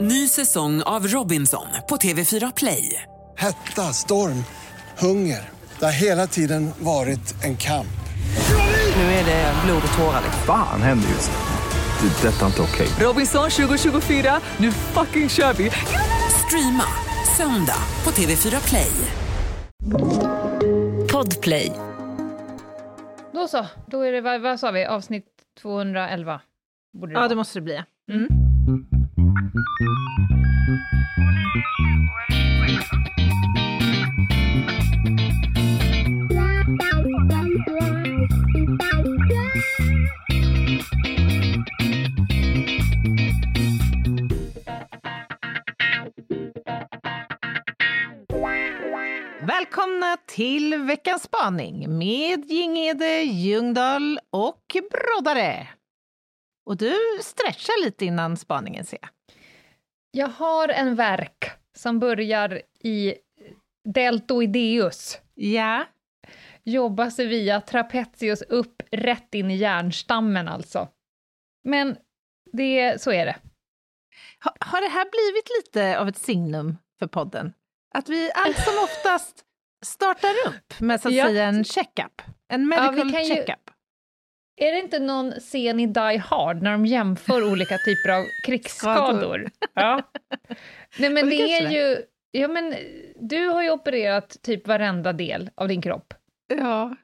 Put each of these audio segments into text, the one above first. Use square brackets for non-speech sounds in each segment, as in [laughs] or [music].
Ny säsong av Robinson på TV4 Play. Hetta, storm, hunger. Det har hela tiden varit en kamp. Nu är det blod och tårar. Fan händer just nu. Det. är Detta är inte okej. Robinson 2024, nu fucking kör vi! Streama söndag på TV4 Play. Podplay. Då så, då är det, vad, vad sa vi, avsnitt 211? Borde det Ja, vara. det måste det bli. Mm. Välkomna till veckans spaning med Gingede, Ljungdahl och Broddare. Och du stretchar lite innan spaningen ser jag. Jag har en verk som börjar i deltoideus, Ja, jobbar sig via trapezius upp rätt in i hjärnstammen alltså. Men det, så är det. ha, har det här blivit lite av ett signum för podden? Att vi allt som oftast startar upp med så att Ja. säga en checkup, en Ja, medical ju- checkup. Är det inte någon scen i Die Hard när de jämför olika typer av [laughs] krigsskador? Ja. Nej, men Och det det är ju... Ja, men du har ju opererat typ varenda del av din kropp. Ja,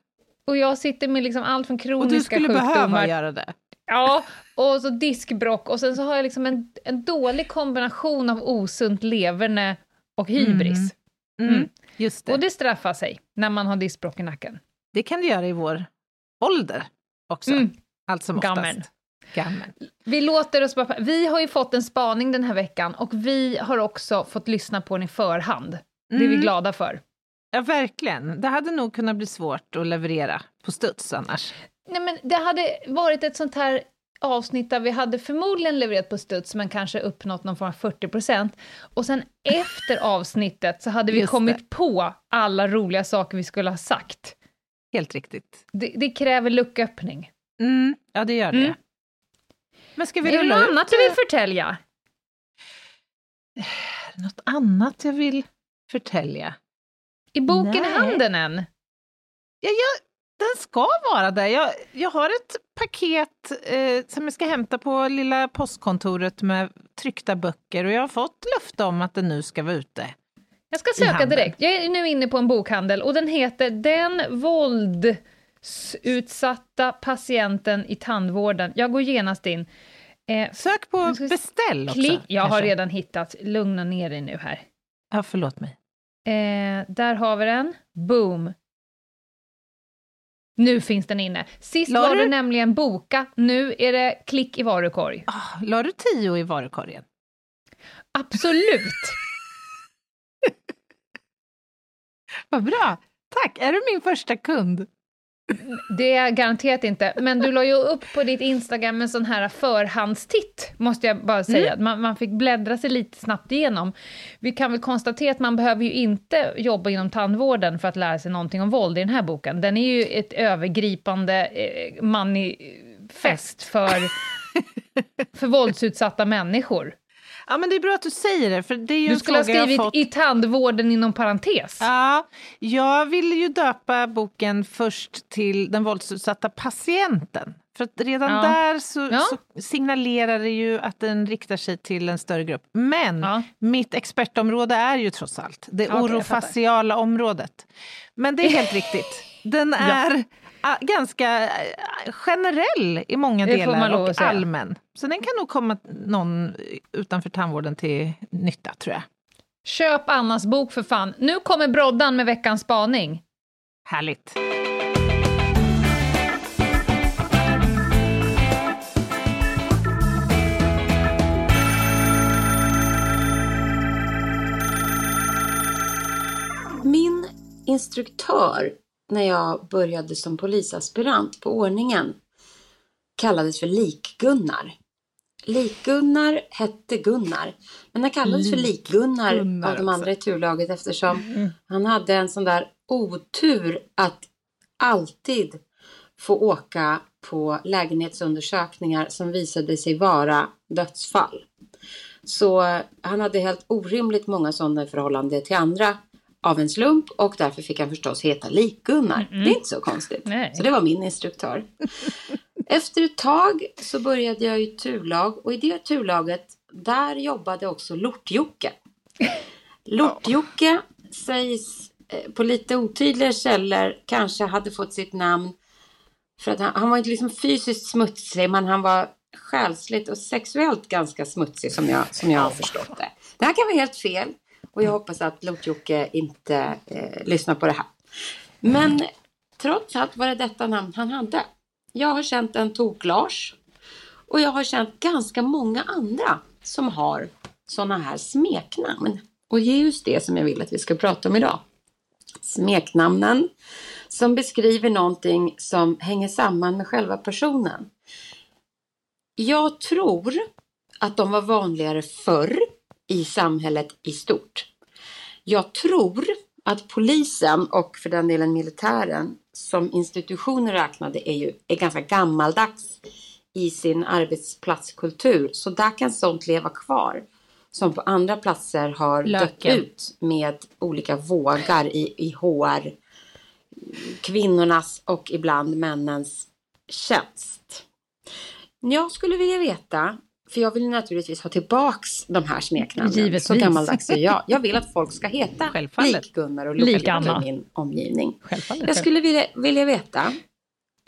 Och jag sitter med liksom allt från och kroniska du skulle sjukdomar behöva göra det. Ja, och så diskbrock och sen så har jag liksom en, en dålig kombination av osunt leverne och hybris. Mm. Mm. Just det. Och det straffar sig när man har diskbrock i nacken. Det kan du göra i vår ålder också. Mm. Allt som oftast. Gammeln. Gammeln. Vi låter oss bara... Vi har ju fått en spaning den här veckan och vi har också fått lyssna på den i förhand. Det är vi Mm. glada för. Ja, verkligen. Det hade nog kunnat bli svårt att leverera på studs annars. Nej, men det hade varit ett sånt här avsnitt där vi hade förmodligen levererat på studs men kanske uppnått någon form av 40 procent. Och sen efter avsnittet så hade vi Just kommit det. på alla roliga saker vi skulle ha sagt. Helt riktigt. Det, det kräver lucköppning. Mm. Ja, det gör det. Mm. Men ska vi Är det något ut? annat du vill förtälja? [sighs] Är det något annat jag vill förtälja? I boken i Nej. handen än? Ja, jag, den ska vara där. Jag, jag har ett paket eh, som jag ska hämta på lilla postkontoret med tryckta böcker och jag har fått löfte om att den nu ska vara ute. Jag ska söka direkt. Jag är nu inne på en bokhandel och den heter Den våldsutsatta patienten i tandvården. Jag går genast in. Eh, Sök på beställ också. klick. Jag har kanske. redan hittat. Lugna ner dig nu här. Ja, förlåt mig. Eh, där har vi den. Boom. Nu finns den inne. Sist La var du- det nämligen boka, nu är det klick i varukorg. Ah, la du tio i varukorgen? Absolut! [laughs] Vad bra! Tack! Är du min första kund? Det är jag garanterat inte, men du la ju upp på ditt Instagram en sån här förhandstitt, måste jag bara säga. Mm. Man, man fick bläddra sig lite snabbt igenom. Vi kan väl konstatera att man behöver ju inte jobba inom tandvården för att lära sig någonting om våld i den här boken. Den är ju ett övergripande eh, manifest för, för våldsutsatta människor. Ja, men det är bra att du säger det, för det är ju Du skulle ha skrivit fått. i tandvården inom parentes. Ja, jag ville ju döpa boken först till Den våldsutsatta patienten. För redan Ja. där så, Ja. så signalerar det ju att den riktar sig till en större grupp. Men Ja. mitt expertområde är ju trots allt det jag orofaciala området. Men det är helt [laughs] riktigt. Den är ganska eh, generell i många Det får man delar och allmän. Så den kan nog komma någon utanför tandvården till nytta, tror jag. Köp Annas bok för fan. Nu kommer Broddan med veckans spaning. Härligt. Min instruktör när jag började som polisaspirant på ordningen kallades för Lik-Gunnar. Lik-Gunnar hette Gunnar, men han kallades för Lik-Gunnar av de andra i turlaget eftersom han hade en sån där otur att alltid få åka på lägenhetsundersökningar som visade sig vara dödsfall. Så han hade helt orimligt många sådana i förhållande till andra av en slump och därför fick han förstås heta Lik-Gunnar. Det är inte så konstigt. Nej. Så det var min instruktör. [laughs] Efter ett tag så började jag i turlag och i det turlaget där jobbade också Lort-Jocke. [laughs] Lort-Jocke sägs eh, på lite otydliga källor kanske hade fått sitt namn för att han, han var inte liksom fysiskt smutsig men han var själsligt och sexuellt ganska smutsig som jag, som jag har förstått det. Det här kan vara helt fel och jag hoppas att Lort-Jocke inte eh, lyssnar på det här. Men trots allt var det detta namn han hade. Jag har känt en tok-Lars och jag har känt ganska många andra som har sådana här smeknamn. Och det är just det som jag vill att vi ska prata om idag. Smeknamnen som beskriver någonting som hänger samman med själva personen. Jag tror att de var vanligare förr i samhället i stort. Jag tror att polisen och för den delen militären som institutioner räknade är ju är ganska gammaldags i sin arbetsplatskultur. Så där kan sånt leva kvar som på andra platser har dött Löken. ut med olika vågar i, i HR, kvinnornas och ibland männens tjänst. Jag skulle vilja veta, för jag vill naturligtvis ha tillbaks de här smeknamnen. Givetvis. Så gammaldags är jag. Jag vill att folk ska heta Självfallet. lik Gunnar och Anna. i min omgivning. Självfallet. Jag skulle vilja, vilja veta,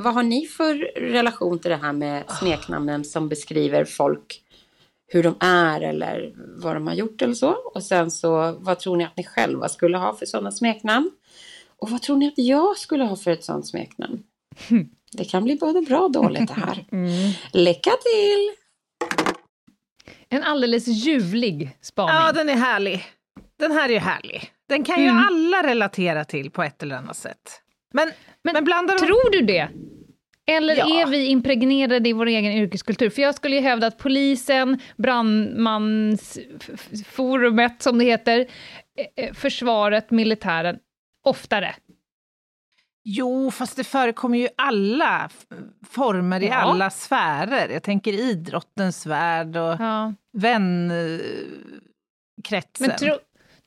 vad har ni för relation till det här med smeknamnen som beskriver folk, hur de är eller vad de har gjort eller så? Och sen så, vad tror ni att ni själva skulle ha för sådana smeknamn? Och vad tror ni att jag skulle ha för ett sådant smeknamn? Det kan bli både bra och dåligt det här. [laughs] Lycka till! En alldeles ljuvlig spaning. Ja, den är härlig. Den här är härlig. Den kan ju Mm. alla relatera till på ett eller annat sätt. Men, men, Men blandar. Tror du det? Eller Ja. är vi impregnerade i vår egen yrkeskultur? För jag skulle ju hävda att polisen, brandmansforumet som det heter, eh, eh, försvaret, militären, oftare. Jo, fast det förekommer ju alla former, i Ja. alla sfärer. Jag tänker idrottens värld och Ja. vänkretsen. Men tro,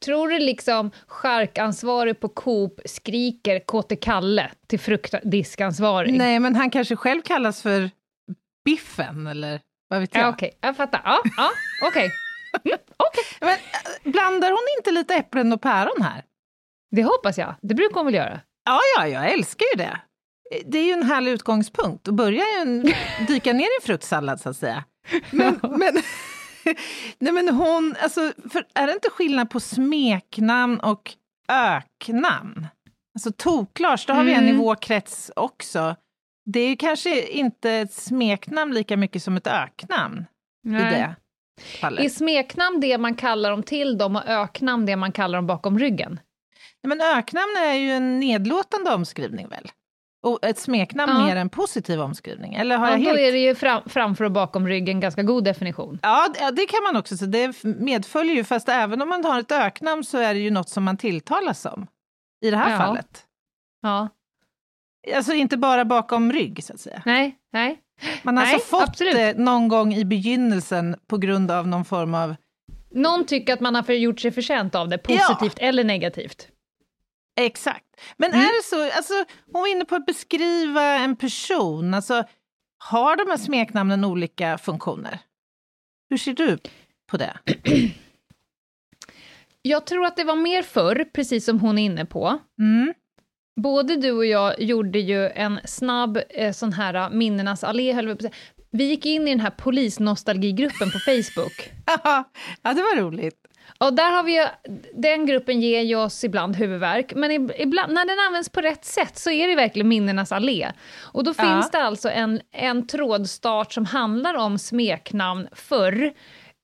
tror du liksom charkansvarig på Coop skriker Kåte Kalle till fruktdiskansvarig? Nej, men han kanske själv kallas för Biffen, eller vad vet jag. Ja, Okej, jag fattar. Ja, ja okej. Men, äh, blandar hon inte lite äpplen och päron här? Det hoppas jag. Det brukar hon väl göra? Ja, ja, jag älskar ju det. Det är ju en härlig utgångspunkt att börja en, [laughs] dyka ner i en fruktsallad så att säga. Men, men, [laughs] nej, men hon, alltså, är det inte skillnad på smeknamn och öknamn? Alltså Tok-Lars, då har vi en i Mm. vår krets också. Det är kanske inte ett smeknamn lika mycket som ett öknamn i det fallet. Är smeknamn det man kallar dem till dem och öknamn det man kallar dem bakom ryggen? Nej, Men öknamn är ju en nedlåtande omskrivning väl? Och ett smeknamn Ja. mer en positiv omskrivning? Eller har Ja, jag då helt... är det ju fram, framför och bakom ryggen ganska god definition. Ja, det- ja, det kan man också säga. Det medföljer ju, fast även om man har ett öknamn så är det ju något som man tilltalas om. I det här Ja. fallet. Ja. Alltså inte bara bakom rygg, så att säga. Nej, nej. Man har Nej, alltså fått absolut. det någon gång i begynnelsen på grund av någon form av... Någon tycker att man har gjort sig förtjänt av det, positivt eller negativt. Exakt. Men Mm. är det så, alltså, hon var inne på att beskriva en person, alltså har de här smeknamnen olika funktioner? Hur ser du på det? [clears throat] Jag tror att det var mer förr, precis som hon är inne på. Mm. Både du och jag gjorde ju en snabb eh, sån här eh, minnenas allé, höll vi på. Vi gick in i den här polisnostalgigruppen på Facebook. [laughs] ja, det var roligt. Och där har vi ju, den gruppen ger ju oss ibland huvudvärk, men ib- ibland, när den används på rätt sätt så är det verkligen minnenas allé. Och då Ja. finns det alltså en, en trådstart som handlar om smeknamn förr,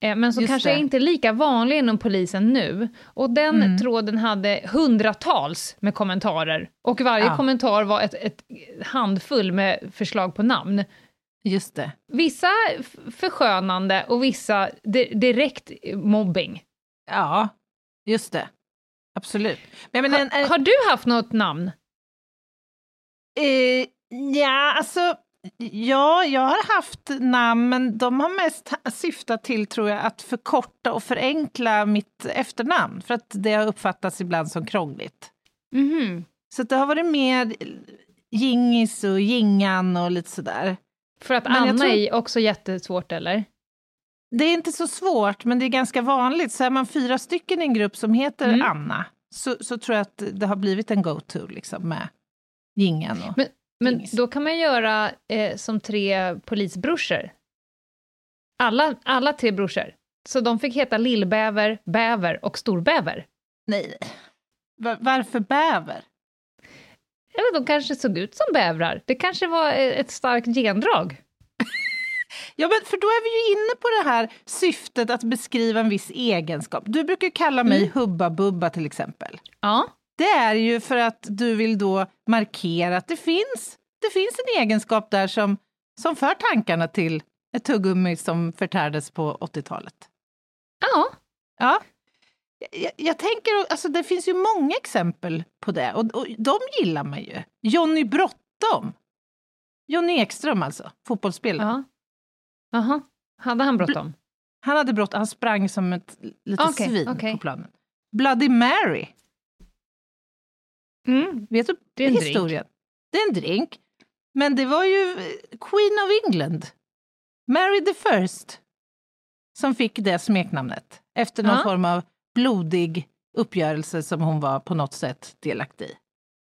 eh, men som Just kanske det. är inte lika vanlig inom polisen nu. Och den Mm. tråden hade hundratals med kommentarer, och varje Ja. kommentar var ett, ett handfull med förslag på namn. Just det. Vissa förskönande och vissa di- direkt mobbing. Ja, just det. Absolut. Men, men, en, en, Har du haft något namn? eh, ja, alltså, Ja, jag har haft namn, men de har mest syftat till, tror jag, att förkorta och förenkla mitt efternamn, för att det har uppfattats ibland som krångligt. Mhm. Så det har varit mer Gingis och Gingan och lite sådär. För att Men Anna tror- är också jättesvårt, eller? Det är inte så svårt, men det är ganska vanligt. Så är man fyra stycken i en grupp som heter Mm. Anna, så, så tror jag att det har blivit en go-to liksom, med Gingan. Och... Men, men då kan man göra eh, som tre polisbrorsor. Alla, alla tre brorsor. Så de fick heta Lillbäver, Bäver och Storbäver. Nej. Va- varför bäver? Vet, de kanske såg ut som bävrar. Det kanske var eh, ett starkt gendrag. Ja, men för då är vi ju inne på det här syftet att beskriva en viss egenskap. Du brukar kalla mig Mm. Hubba Bubba till exempel. Ja. Det är ju för att du vill då markera att det finns, det finns en egenskap där som, som för tankarna till ett tuggummi som förtärdes på 80-talet. Ja. Ja. Jag, jag tänker, alltså det finns ju många exempel på det och, och de gillar man ju. Jonny Bråttom. Jonny Ekström alltså, fotbollsspelare. ja. Jaha. Hade han bråttom? Han hade brått, han sprang som ett litet Okej, svin okej. på planen. Bloody Mary, Mm. vet du Det är en historien? Det är en drink. Men det var ju eh, Queen of England, Mary the First, som fick det smeknamnet efter någon Ja. form av blodig uppgörelse som hon var på något sätt delaktig i.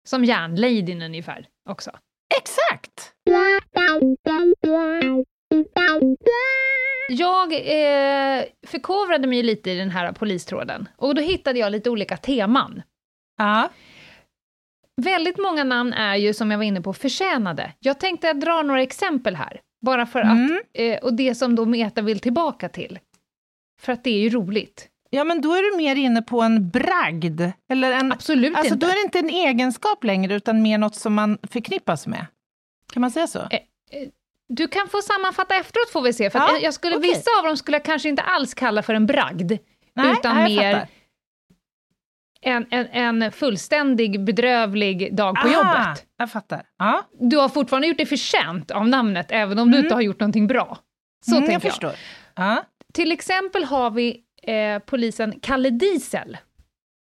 Som järnladyn ungefär också. Exakt! Jag eh, förkovrade mig lite i den här polistråden och då hittade jag lite olika teman. Ja. Väldigt många namn är ju, som jag var inne på, förtjänade. Jag tänkte att dra några exempel här, bara för Mm. att, eh, och det som då Meta vill tillbaka till. För att det är ju roligt. ja, men då är du mer inne på en bragd. Eller en, Absolut alltså, inte. då är det inte en egenskap längre, utan mer något som man förknippas med. Kan man säga så? Eh, Du kan få sammanfatta efteråt får vi se, för Ja, jag- skulle, okej. vissa av dem skulle jag kanske inte alls kalla för en bragd, Nej, utan nej, mer en, en, en fullständig bedrövlig dag på Ah, jobbet. Jag fattar. Ja, Du har fortfarande gjort dig förtjänt av namnet, även om du Mm. inte har gjort någonting bra. Så mm, tänker jag. förstår. Ja. Till exempel har vi eh, polisen Kalle Diesel.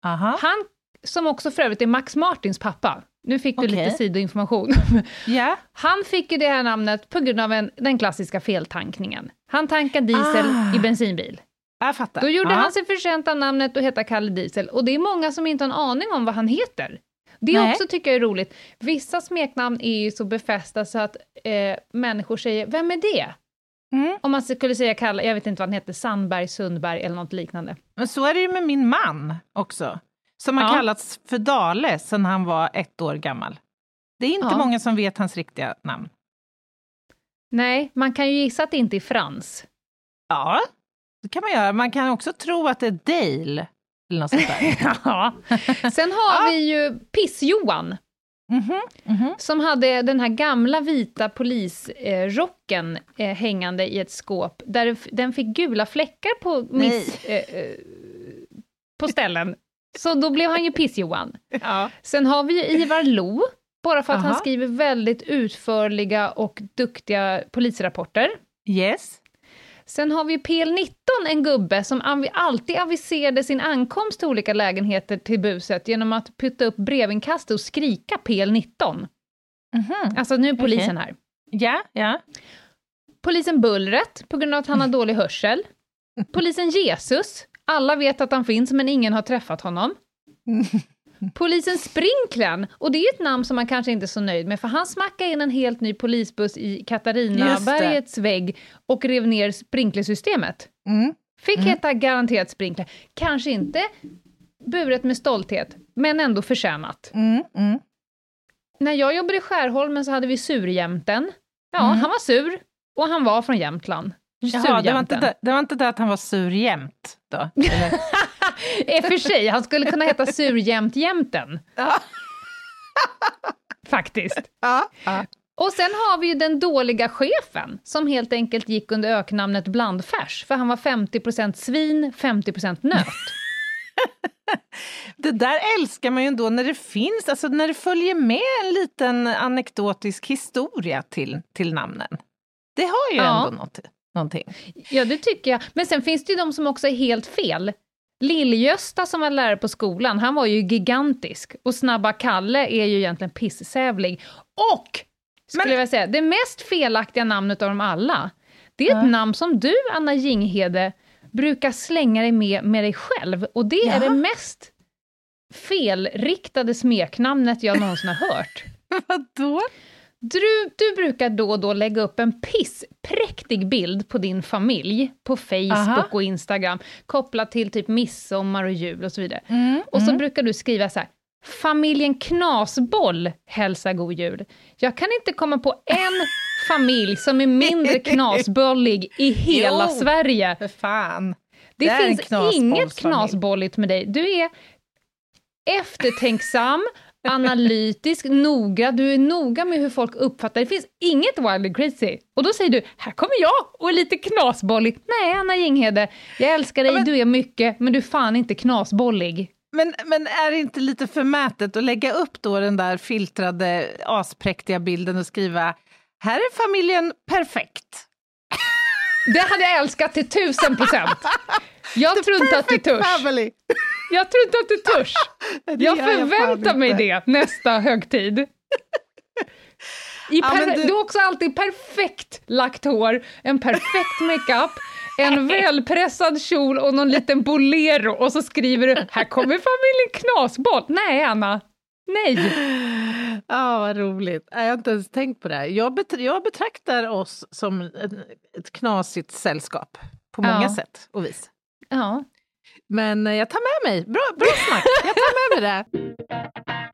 Aha. Han, som också för övrigt är Max Martins pappa. Nu fick du Okej. lite sidoinformation. Ja. [laughs] Han fick ju det här namnet på grund av en, den klassiska feltankningen. Han tankade diesel Ah. i bensinbil. Jag fattar. Då gjorde ja. han sig förtjänt av namnet och hette Kalle Diesel. Och det är många som inte har en aning om vad han heter. Det Nej. också tycker jag är roligt. Vissa smeknamn är ju så befästa så att eh, människor säger “Vem är det?” Mm. Om man skulle säga Kalle, jag vet inte vad han heter, Sandberg, Sundberg eller något liknande. Men så är det ju med min man också. Som har Ja. kallats för Dale sedan han var ett år gammal. Det är inte Ja. många som vet hans riktiga namn. Nej, man kan ju gissa att det inte är Frans. Ja, det kan man göra. Man kan också tro att det är Dale. Eller något sånt där. [laughs] Ja. Sen har Ja. vi ju Piss-Johan, Mhm, mhm. som hade den här gamla vita polisrocken eh, hängande i ett skåp, där den fick gula fläckar på, miss, eh, eh, på ställen. Så då blev han ju Piss-Johan. [laughs] Ja. Sen har vi ju Ivar Lo, bara för att han Aha. skriver väldigt utförliga och duktiga polisrapporter. Yes. Sen har vi PL19, en gubbe som alltid aviserade sin ankomst till olika lägenheter till buset genom att putta upp brevinkast och skrika PL19. Mhm. Alltså nu är polisen här. Ja, ja. Polisen Bullret, på grund av att han har [laughs] dålig hörsel. Polisen Jesus, alla vet att han finns men ingen har träffat honom. [laughs] Polisen Sprinklen, och det är ett namn som man kanske inte är så nöjd med, för han smackade in en helt ny polisbuss i Katarinabergets vägg och rev ner sprinklersystemet. Mm. Fick heta garanterat sprinkler. Kanske inte buret med stolthet, men ändå förtjänat. Mm. Mm. När jag jobbade i Skärholmen så hade vi surjämten. Ja, Mm. han var sur och han var från Jämtland. Jaha, det var, inte det, det var inte det att han var sur jämt då? [laughs] I och för sig, han skulle kunna heta Surjämtjämten. Ja. Faktiskt. ja. ja. Och sen har vi ju den dåliga chefen, som helt enkelt gick under öknamnet Blandfärs, för han var 50% svin, 50% nöt. [laughs] Det där älskar man ju ändå när det finns, alltså när det följer med en liten anekdotisk historia till, till namnen. Det har ju Ja. ändå något, någonting. Ja, det tycker jag. Men sen finns det ju de som också är helt fel. Lill-Gösta som var lärare på skolan, han var ju gigantisk. Och Snabba Kalle är ju egentligen pissävlig. Och, skulle Men- jag säga, det mest felaktiga namnet av dem alla, det är ett namn som du, Anna Jinghede, brukar slänga dig med, med dig själv. Och det är Jaha. det mest felriktade smeknamnet jag någonsin har hört. [laughs] Vadå? Du, du brukar då och då lägga upp en pisspräktig bild på din familj på Facebook Aha. och Instagram, kopplat till typ midsommar och jul och så vidare. Mm, Och så brukar du skriva så här, familjen Knasboll hälsar god jul. Jag kan inte komma på en [laughs] familj som är mindre knasbollig i hela Jo. Sverige. För fan. Det, Det finns inget knasbolligt med dig. Du är eftertänksam, analytisk, noga. Du är noga med hur folk uppfattar det. finns inget wild and crazy. Och då säger du, här kommer jag och är lite knasbollig. Nej, Anna Jinghede, jag älskar dig, men- du är mycket, men du är fan inte knasbollig. Men, men är det inte lite förmätet att lägga upp då den där filtrade aspräktiga bilden och skriva här är familjen perfekt. Det hade jag älskat till tusen procent. [laughs] Jag tror inte att du törs. family. Jag tror inte att du törs. [laughs] Jag förväntar mig inte. det nästa högtid. I [laughs] Ja, du... du- har också alltid perfekt lagt hår, en perfekt makeup, en [laughs] välpressad kjol och någon liten bolero och så skriver du “Här kommer familjen Knasboll”. Nej, Anna. Nej. Ja, vad roligt. Jag har inte ens tänkt på det här. Jag, bet- jag betraktar oss som ett, ett knasigt sällskap på många Ja. sätt och vis. Ja. Men eh, jag tar med mig. Bra, bra snack. Jag tar med mig det.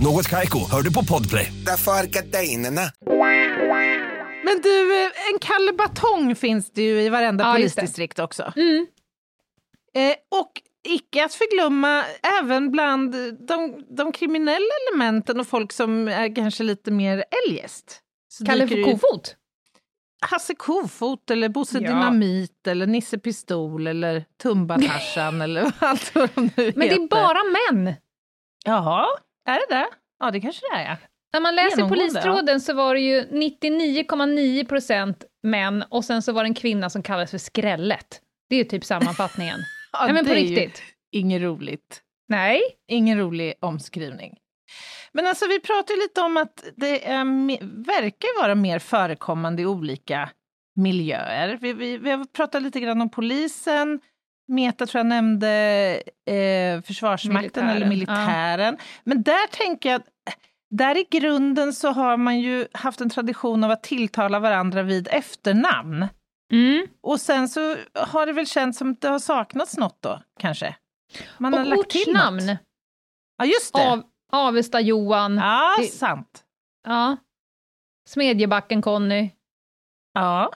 Något Kaiko, hör du på Podplay. Därför är gardinerna. Men du, eh, en Kalle Batong finns det ju i varenda Ja, det. polisdistrikt också. Mm. Eh, och icke att förglömma även bland de, de kriminella elementen och folk som är kanske lite mer eljest. Så Kalle ju Kofot. Hasse Kofot eller Bosse Ja. Dynamit eller Nisse Pistol eller Tumba-Tarzan [laughs] eller [laughs] allt vad de nu Men det heter. är bara män. Jaha, är det det? Ja, det kanske det är. ja. När man läser polistråden så var det ju 99,9 procent män och sen så var det en kvinna som kallades för Skrället. Det är ju typ sammanfattningen. [laughs] Ja, Nej men på riktigt. Inget roligt. Nej. Ingen rolig omskrivning. Men alltså vi pratar lite om att det är, verkar vara mer förekommande i olika miljöer. Vi, vi, vi har pratat lite grann om polisen, Meta tror jag nämnde eh, Försvarsmakten eller Militären, militären. Men där tänker jag där i grunden så har man ju haft en tradition av att tilltala varandra vid efternamn. Mm. Och sen så har det väl känts som att det har saknats något då, kanske? Man har Och lagt till något. Ja, just det. Av, Avesta-Johan. Ja, Det- sant. Ja. Smedjebacken-Conny. Ja,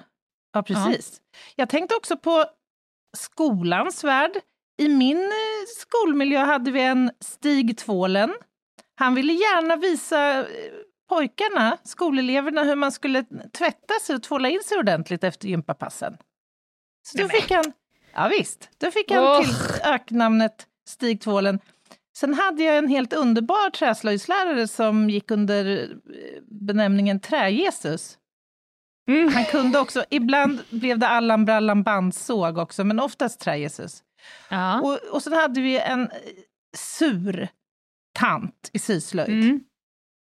ja precis. Jag tänkte också på skolans värld. I min eh, skolmiljö hade vi en Stig Tvålen. Han ville gärna visa eh, pojkarna, skoleleverna, hur man skulle tvätta sig och tvåla in sig ordentligt efter gympapassen. Så då fick han, ja visst, då fick han Åh. till öknamnet Stig Tvålen. Sen hade jag en helt underbar träslöjdslärare som gick under eh, benämningen Trä-Jesus. Mm. Han kunde också, ibland blev det Allan Brallan bandsåg också, men oftast Trä-Jesus. Ja. Och, och sen hade vi en sur tant i syslöjd. Mm.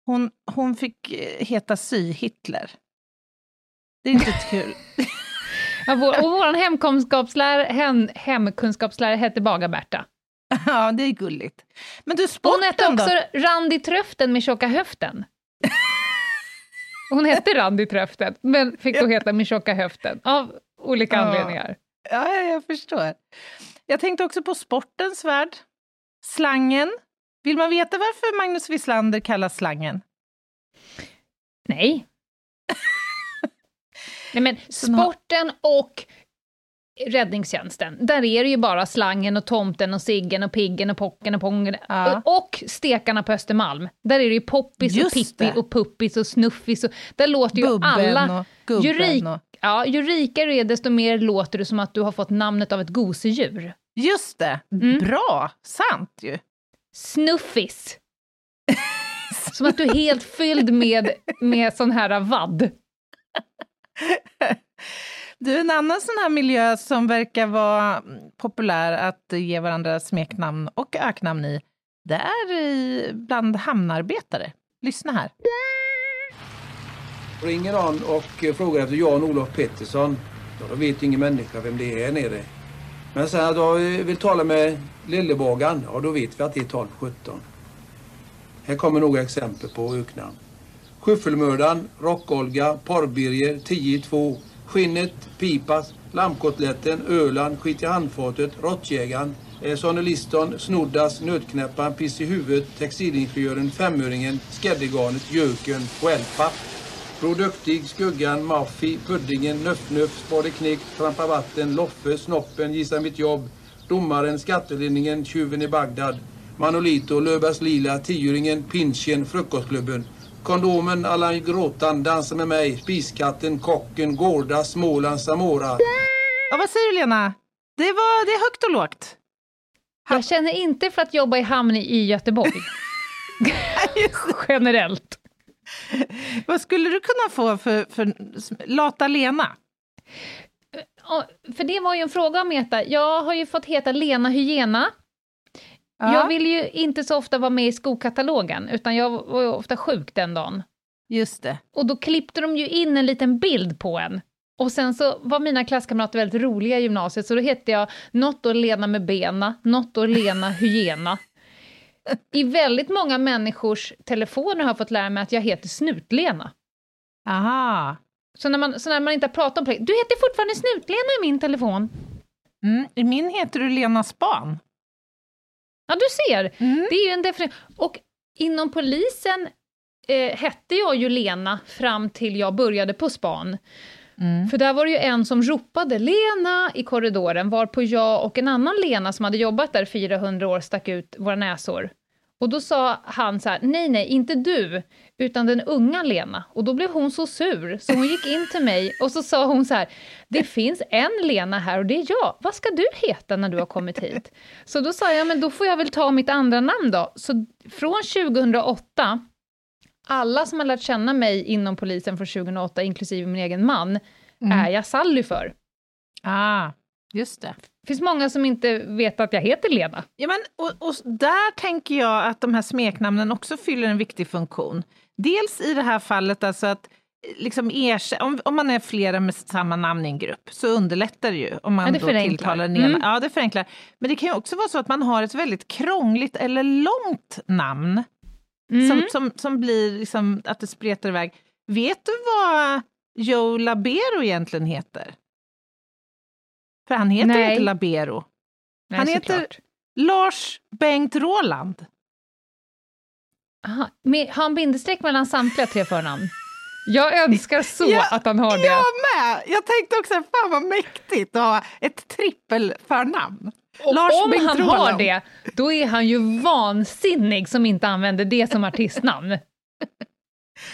Hon, hon fick eh, heta Sy-Hitler. Det är inte kul. [laughs] [laughs] Ja, vår, och vår hemkunskapslärare, hem, hemkunskapslärare hette Baga-Berta. ja, det är gulligt. Men du, Hon sporten hette också då? Randi Tröften med tjocka höften. Hon hette Randi Tröften, men fick då heta med tjocka höften, av olika Ja. anledningar. Ja, ja, jag förstår. Jag tänkte också på sportens värld. Slangen. Vill man veta varför Magnus Wislander kallas Slangen? Nej. [laughs] Nej men sporten och räddningstjänsten, där är det ju bara slangen och tomten och Siggen och Piggen och Pocken och Pongen Ja. och, och stekarna på Östermalm. Där är det ju Poppis Just och Pippi det. och Puppis och Snuffis och där låter ju Bubben alla... och gubben ju, rik, och- ja, ju rikare du är, desto mer låter det som att du har fått namnet av ett gosedjur. Just det, Mm. bra, sant ju. Snuffis. [laughs] som att du är helt fylld med, med sån här vadd. [laughs] Du, en annan sån här miljö som verkar vara populär att ge varandra smeknamn och öknamn i, det är bland hamnarbetare. Lyssna här. Ringer någon och frågar efter Jan-Olof Pettersson, ja, då vet ingen människa vem det är här nere. Men sen att jag vill tala med Lillebågan, ja då vet vi att det är 1217. Här kommer några exempel på öknamn. Skyffelmördaren, Rock-Olga, Porrbirger, 10-2, Skinnet, Pipas, Lammkotletten, Öland, Skit i handfatet, Råttjägaren, eh, Sonny Liston, Snoddas, Nötknäpparen, Piss i huvudet, Textilingenjören, Femöringen, Skäddegarnet, Jöken och Eldpapp. Bror Duktig, Skuggan, Maffi, Puddingen, Nöff-Nöff, Spade Knick, Trampa Vatten, Loffe, Snoppen, Gissa Mitt Jobb, Domaren, Skattelinningen, Tjuven i Bagdad, Manolito, Löfbergs Lila, Tioringen, Pinchen, Frukostklubben, Kondomen, Allan Gråtan, Dansa med mig, Spiskatten, Kocken, Gårda, Småland, Samora. Ja, vad säger du Lena? Det, var, det är högt och lågt. Jag känner inte för att jobba i hamn i Göteborg. [laughs] Generellt. Vad skulle du kunna få för, för Lata Lena? För det var ju en fråga om Meta. Jag har ju fått heta Lena Hyena. Ja. Jag vill ju inte så ofta vara med i skokatalogen, utan jag var ofta sjuk den dagen. Just det. Och då klippte de ju in en liten bild på en. Och sen så var mina klasskamrater väldigt roliga i gymnasiet, så då hette jag något år Lena med bena, något år Lena [laughs] Hyena. I väldigt många människors telefoner har jag fått lära mig att jag heter Snutlena. Aha. Så när man, så när man inte har pratat om det, du heter fortfarande Snutlena i min telefon. Mm. I min heter du Lena Span. Ja, du ser. Det är ju en definition. Och inom polisen eh, hette jag ju Lena fram till jag började på span. För där var det ju en som ropade Lena i korridoren, varpå jag och en annan Lena som hade jobbat där 400 år stack ut våra näsor. Och då sa han så här, nej, nej, inte du, utan den unga Lena. Och då blev hon så sur, så hon gick in till mig och så sa hon så här, det finns en Lena här och det är jag. Vad ska du heta när du har kommit hit? Så då sa jag, men då får jag väl ta mitt andra namn då. Så från 2008, alla som har lärt känna mig inom polisen från 2008, inklusive min egen man, är jag Sally för. Ah, just det. Det finns många som inte vet att jag heter Lena. Ja, men, och, och där tänker jag att de här smeknamnen också fyller en viktig funktion. Dels i det här fallet alltså att liksom ersätta, om, om man är flera med samma namn i en grupp så underlättar det ju om man Ja, då tilltalar den ena. Mm. Ja, det förenklar. Men det kan ju också vara så att man har ett väldigt krångligt eller långt namn Mm. som, som, som blir liksom att det spretar iväg. Vet du vad Joe Labero egentligen heter? För han heter Nej. inte Labero. Nej, han heter såklart. Lars Bengt Roland. Aha, har han bindestreck mellan samtliga tre förnamn? Jag önskar så Ja, att han har det. Jag med! Jag tänkte också, fan vad mäktigt att ha ett trippelförnamn. Och Lars om Bengt han Roland. har det, då är han ju vansinnig som inte använder det som artistnamn.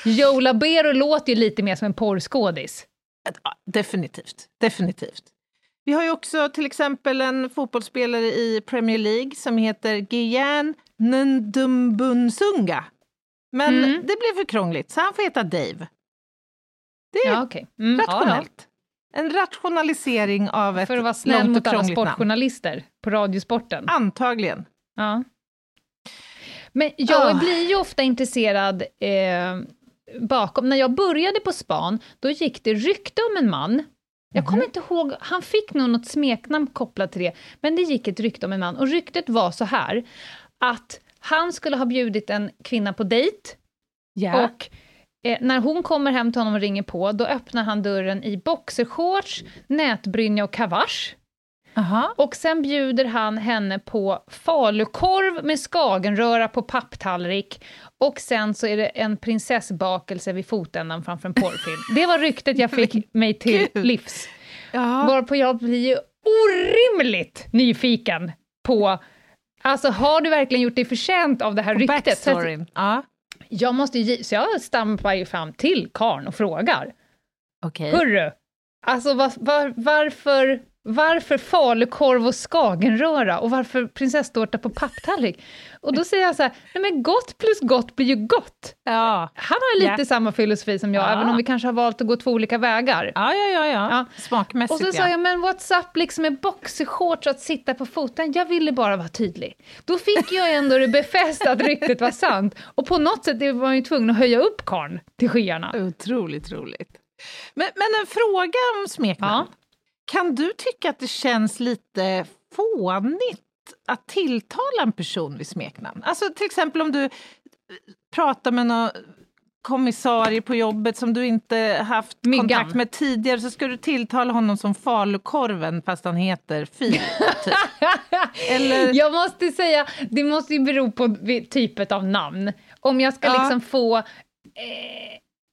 Joe Labero låter ju lite mer som en porrskådis. Definitivt, definitivt. Vi har ju också till exempel en fotbollsspelare i Premier League som heter Gyan Ndumbunsunga. Men Mm. det blev för krångligt, så han får heta Dave. Det är Ja, okej. Mm, ja, ja. rationellt. En rationalisering av ett För att vara snäll långt och mot alla krångligt namn. sportjournalister på Radiosporten. Antagligen. Ja. Men jag Ah. blir ju ofta intresserad eh, bakom. När jag började på span, då gick det rykte om en man. Jag kommer inte ihåg, han fick nog något smeknamn kopplat till det, men det gick ett rykte om en man. Och ryktet var så här, att han skulle ha bjudit en kvinna på dejt, Ja. och eh, när hon kommer hem till honom och ringer på, då öppnar han dörren i boxershorts, nätbrynja och kavasch. Aha. Och sen bjuder han henne på falukorv med skagenröra på papptallrik. Och sen så är det en prinsessbakelse vid fotändan framför en porrfilm. Det var ryktet jag fick [laughs] mig till livs. Ja. Varpå jag blir orimligt nyfiken på... Alltså, har du verkligen gjort dig förtjänt av det här Och ryktet? Backstoryn. Ja. jag, måste ju, så jag stampar ju fram till karn och frågar. Okej. Hörru, alltså var, var, varför, varför falukorv och skagenröra och varför prinsesstårta på papptallrik? Och då säger jag så här, nej men gott plus gott blir ju gott. Ja. Han har lite Ja. samma filosofi som jag, Ja. även om vi kanske har valt att gå två olika vägar. Ja, ja, ja, ja. Ja. Smakmässigt, Och så sa jag, men what's up liksom med boxershorts att sitta på foten? Jag ville bara vara tydlig. Då fick jag ändå det befäst att ryktet var sant. Och på något sätt var man ju tvungen att höja upp karn till skyarna. Otroligt roligt. Men, men en fråga om smeknamn. Kan du tycka att det känns lite fånigt att tilltala en person vid smeknamn? Alltså till exempel om du eh, pratar med någon kommissarie på jobbet som du inte haft Myggan. kontakt med tidigare så ska du tilltala honom som falukorven fast han heter Fil. Typ. [laughs] Eller- Jag måste säga, det måste ju bero på typet av namn. Om jag ska Ja. liksom få... Eh,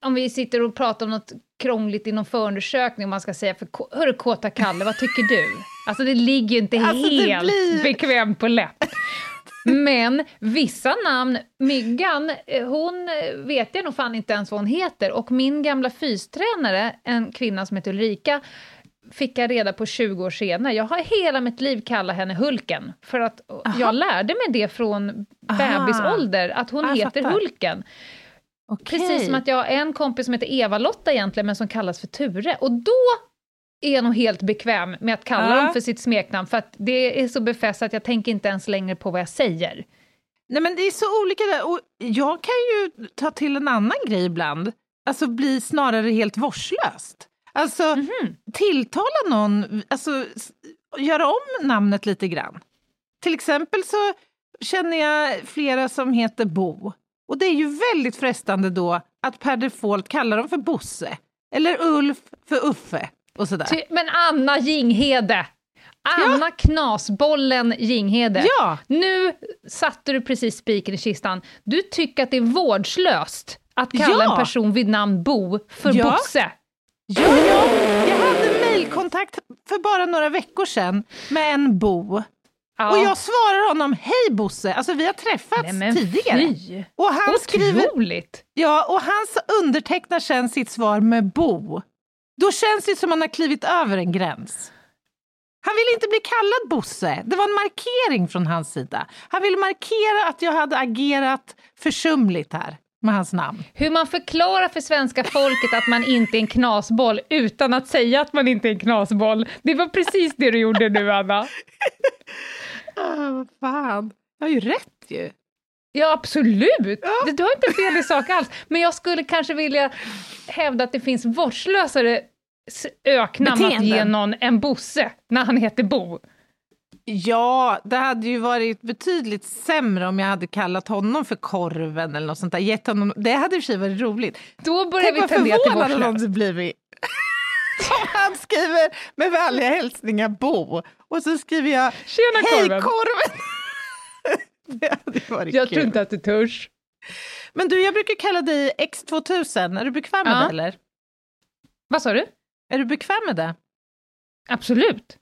om vi sitter och pratar om något krångligt i någon förundersökning och man ska säga för hörru kåta Kalle, vad tycker du? Alltså det ligger ju inte Alltså, helt blir- bekvämt på läpp. Men vissa namn, Myggan, eh, hon eh, vet jag nog fan inte ens vad hon heter. Och min gamla fystränare, en kvinna som heter Ulrika, fick jag reda på 20 år senare. Jag har hela mitt liv kallat henne Hulken, för att jag lärde mig det från Aha. bebisålder, att hon jag heter fattar. Hulken. Okej. Precis som att jag har en kompis som heter Eva-Lotta egentligen, men som kallas för Ture. Och då är jag nog helt bekväm med att kalla Ja. dem för sitt smeknamn, för att det är så befäst att jag tänker inte ens längre på vad jag säger. Nej men det är så olika där. Och jag kan ju ta till en annan grej ibland. Alltså bli snarare helt vårdslöst. Alltså Mhm. tilltala någon, alltså göra om namnet lite grann. Till exempel så känner jag flera som heter Bo. Och det är ju väldigt frestande då att per default kalla dem för Bosse. Eller Ulf för Uffe och sådär. Ty, men Anna Jinghede! Anna Knasbollen Jinghede. Ja. Nu satte du precis spiken i kistan. Du tycker att det är vårdslöst att kalla Ja. en person vid namn Bo för Ja. Bosse. Ja, ja, jag hade mejlkontakt för bara några veckor sedan med en Bo. Ja. Och jag svarar honom, hej Bosse, alltså vi har träffats Nej, men tidigare. fy. Och han skriver, Otroligt! ja, och han undertecknar sen sitt svar med Bo. Då känns det som att han har klivit över en gräns. Han ville inte bli kallad Bosse, det var en markering från hans sida. Han ville markera att jag hade agerat försumligt här med hans namn. Hur man förklarar för svenska folket att man inte är en knasboll utan att säga att man inte är en knasboll. Det var precis det du gjorde nu, Anna. [laughs] Ah, vad fan, jag har ju rätt ju. Ja, absolut! Du, du har inte fel i sak alls. Men jag skulle kanske vilja hävda att det finns vårdslösare öknamn att ge Beteenden. någon än Bosse när han heter Bo. Ja, det hade ju varit betydligt sämre om jag hade kallat honom för korven eller något sånt där. Gett honom, det hade i och för sig varit roligt. Då börjar Tänk vi vad förvånad de hade blivit. [laughs] Om han skriver med vänliga hälsningar Bo och så skriver jag Tjena, Hej korven." korven! [laughs] det hade varit Jag kul. tror inte att du törs. Men du, jag brukar kalla dig X2000. Är du bekväm med Ja. det eller? Vad sa du? Är du bekväm med det? Absolut.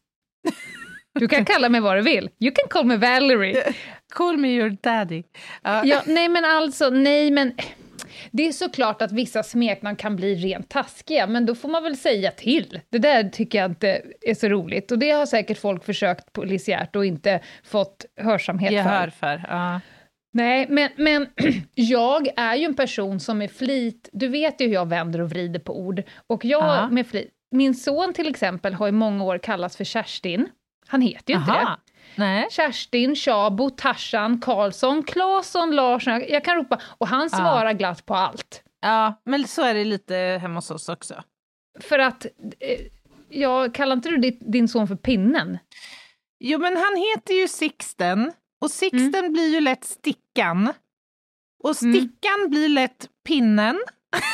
Du kan kalla mig vad du vill. You can call me Valerie. Call me your daddy. Ja. Ja, nej men alltså, nej men... Det är såklart att vissa smeknamn kan bli rent taskiga, men då får man väl säga till. Det där tycker jag inte är så roligt. Och det har säkert folk försökt polisiärt och inte fått hörsamhet Gehör för. för. Ja. Nej, men, men [clears throat] jag är ju en person som med flit... Du vet ju hur jag vänder och vrider på ord. Och jag Ja. med flit... Min son till exempel har i många år kallats för Kerstin. Han heter ju inte Aha. det. Nej. Kerstin, Tjabo, Tarzan, Karlsson, Claesson, Larsson. Jag, kan ropa. Och han Ja. svarar glatt på allt. Ja, men så är det lite hemma hos oss också. För att... Eh, jag kallar inte du din son för Pinnen? Jo, men han heter ju Sixten och Sixten blir ju lätt Stickan. Och Stickan blir lätt Pinnen.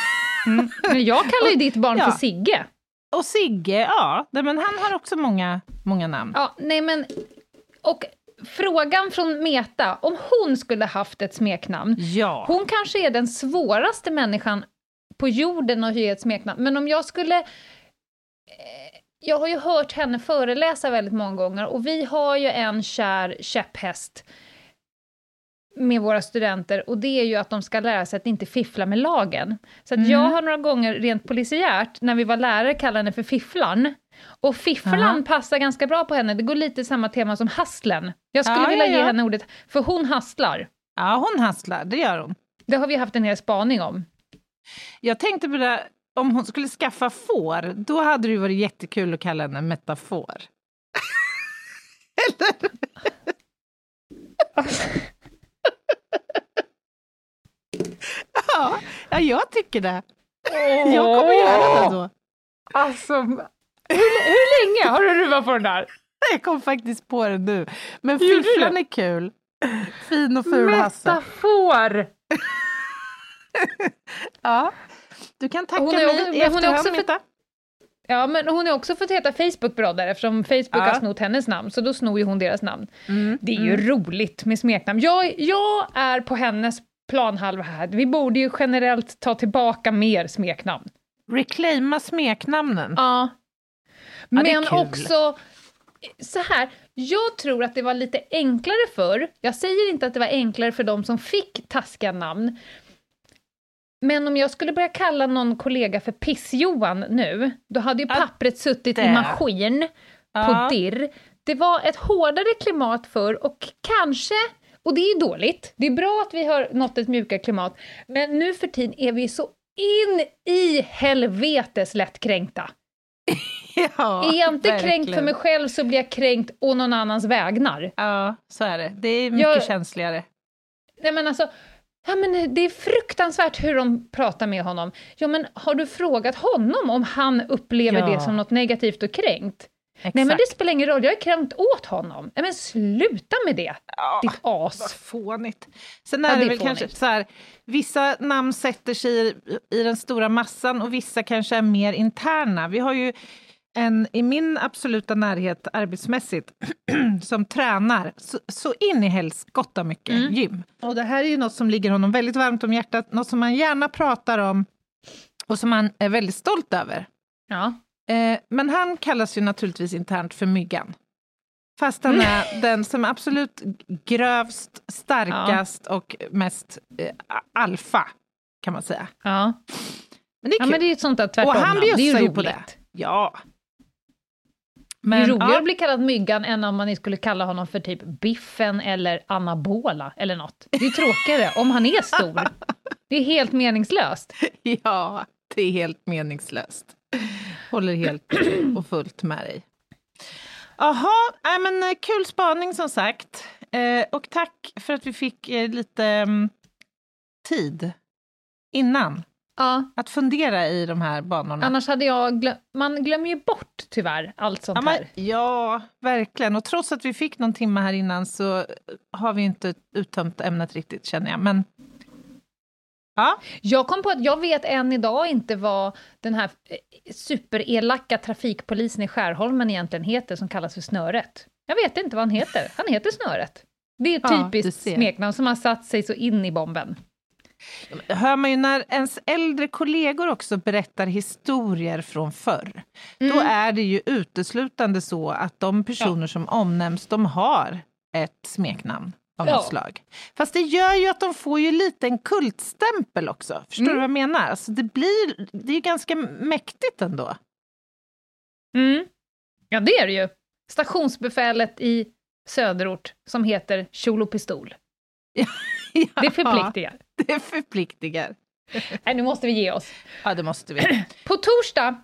[laughs] Men jag kallar ju ditt barn Ja. för Sigge. Och Sigge, ja, nej, men han har också många, många namn. Ja, nej men... Och frågan från Meta, om hon skulle haft ett smeknamn. Ja. Hon kanske är den svåraste människan på jorden att ge ett smeknamn, men om jag skulle... eh, Jag har ju hört henne föreläsa väldigt många gånger och vi har ju en kär käpphäst med våra studenter och det är ju att de ska lära sig att inte fiffla med lagen. Så att jag har några gånger rent polisiärt, när vi var lärare, kallat henne för fifflan. Och fifflan Aha. passar ganska bra på henne, det går lite samma tema som hustlen. Jag skulle Ja, vilja ja, ge ja. henne ordet, för hon hustlar. Ja, hon hasslar, det gör hon. Det har vi haft en hel spaning om. Jag tänkte på det, om hon skulle skaffa får, då hade det ju varit jättekul att kalla henne metafor. [laughs] [laughs] ja, ja, jag tycker det. Jag kommer göra det då. Alltså, hur, hur länge har du ruvat på den där? [laughs] Jag kom faktiskt på det nu. Men fifflan är kul. Fin och ful Hasse. Metafor! [laughs] Ja. Du kan tacka Hon är mig i hon är efterhand, också för- Meta. Ja, men hon har också fått heta Facebook-broder eftersom Facebook Ja. har snott hennes namn, så då snor ju hon deras namn. Mm, Det är ju roligt med smeknamn. Jag, jag är på hennes planhalva här. Vi borde ju generellt ta tillbaka mer smeknamn. Reclaima smeknamnen. Ja. Ja, Men också, så här, jag tror att det var lite enklare för. Jag säger inte att det var enklare för de som fick taskiga namn. Men om jag skulle börja kalla någon kollega för Piss-Johan nu, då hade ju pappret suttit i maskin Ja. på dirr. Det var ett hårdare klimat för och kanske, och det är ju dåligt, det är bra att vi har nått ett mjukare klimat, men nu för tiden är vi så in i helvetes lättkränkta. [laughs] [laughs] Ja, är jag inte verkligen. kränkt för mig själv så blir jag kränkt å någon annans vägnar. Ja, så är det. Det är mycket Jag- känsligare. Nej men alltså, ja, men det är fruktansvärt hur de pratar med honom. Ja men har du frågat honom om han upplever Ja. det som något negativt och kränkt? Exakt. Nej men det spelar ingen roll, jag är kränkt åt honom. Nej men sluta med det, Ja, ditt vad as. fånigt. Sen är Ja, det, det väl fånigt. kanske så här, vissa namn sätter sig i, i den stora massan och vissa kanske är mer interna. Vi har ju en i min absoluta närhet arbetsmässigt [clears throat] som tränar så, så in i helskotta mycket Mm. gym. Och det här är ju något som ligger honom väldigt varmt om hjärtat, något som han gärna pratar om och som han är väldigt stolt över. Ja. Eh, men han kallas ju naturligtvis internt för Myggan. Fast han är [laughs] den som är absolut grövst, starkast och mest eh, alfa, kan man säga. Ja. Men det är ja kul. men det är ett sånt där tvärtom och han bjussar ju på det. roligt. Ja. det är roligare ja, att bli kallad Myggan än om man skulle kalla honom för typ Biffen eller Anabola eller något. Det är tråkigare [laughs] om han är stor. Det är helt meningslöst. ja, det är helt meningslöst. Håller helt och fullt med dig. Jaha, nej, men eh, kul spaning som sagt. Eh, och tack för att vi fick eh, lite mm, tid innan Ja, att fundera i de här banorna. annars hade jag glöm- Man glömmer ju bort tyvärr allt sånt Ja, här. men, ja, verkligen. Och trots att vi fick någon timme här innan så har vi inte uttömt ämnet riktigt, känner jag. Men ja, Jag kom på att jag vet än idag inte vad den här eh, superelaka trafikpolisen i Skärholmen egentligen heter som kallas för Snöret. Jag vet inte vad han heter. Han heter Snöret. Det är du typiskt smeknamn som har satt sig så in i bomben. Hör man ju när ens äldre kollegor också berättar historier från förr. Då Mm. är det ju uteslutande så att de personer som omnämns, de har ett smeknamn av Ja. något slag. Fast det gör ju att de får ju lite en kultstämpel också. Förstår Mm. du vad jag menar? Alltså det, blir, det är ju ganska mäktigt ändå. Mm. Ja, det är det ju. Stationsbefälet i söderort som heter Tjolopistol. [laughs] Det förpliktigar. [laughs] Det förpliktigar. Nej, nu måste vi ge oss. Ja, det måste vi. [clears throat] På torsdag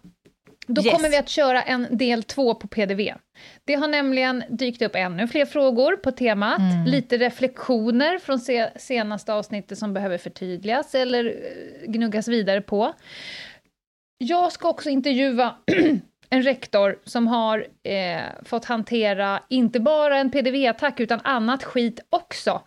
då Yes. kommer vi att köra en del två på PDV. Det har nämligen dykt upp ännu fler frågor på temat, Mm. lite reflektioner från se senaste avsnittet som behöver förtydligas eller eh, gnuggas vidare på. Jag ska också intervjua [clears throat] en rektor som har eh, fått hantera inte bara en PDV-attack utan annat skit också.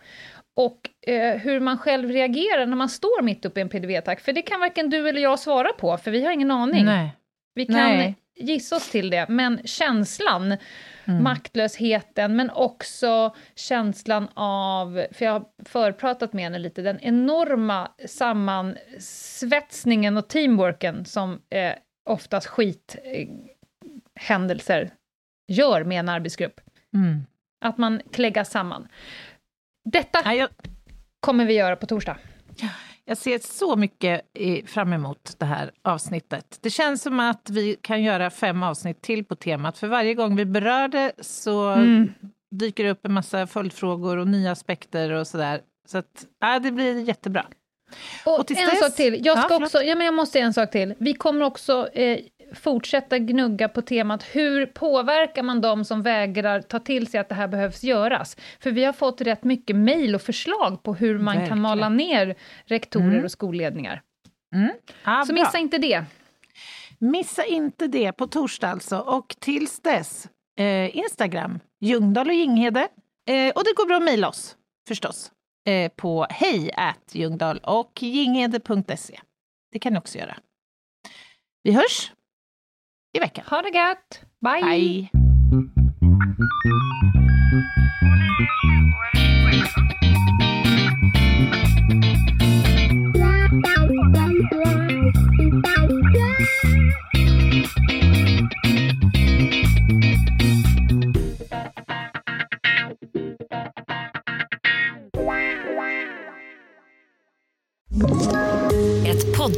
Och eh, hur man själv reagerar när man står mitt uppe i en PDV-attack. För det kan varken du eller jag svara på, för vi har ingen aning. Nej. Vi kan Nej. gissa oss till det, men känslan, maktlösheten, men också känslan av, för jag har förpratat med henne lite, den enorma sammansvetsningen och teamworken som eh, oftast skithändelser gör med en arbetsgrupp. Mm. Att man kläggas samman. Detta Ja, jag, kommer vi göra på torsdag. jag ser så mycket fram emot det här avsnittet. Det känns som att vi kan göra fem avsnitt till på temat. För varje gång vi berör det så Mm. dyker det upp en massa följdfrågor och nya aspekter och sådär. Så att, ja, det blir jättebra. Och, Och en dess- sak till. Jag, Ja, ska förlåt. också, ja, men jag måste säga en sak till. Vi kommer också eh, fortsätta gnugga på temat hur påverkar man de som vägrar ta till sig att det här behövs göras? För vi har fått rätt mycket mejl och förslag på hur man Verkligen. kan mala ner rektorer Mm. och skolledningar. Ja, Så bra. missa inte det. Missa inte det på torsdag alltså. Och tills dess, eh, Instagram, Ljungdahl och Ginghede. Eh, och det går bra att mejla oss förstås eh, på hej Ljungdahl och ginghede.se. Det kan ni också göra. Vi hörs i veckan. Ha det gött! Bye! Hej!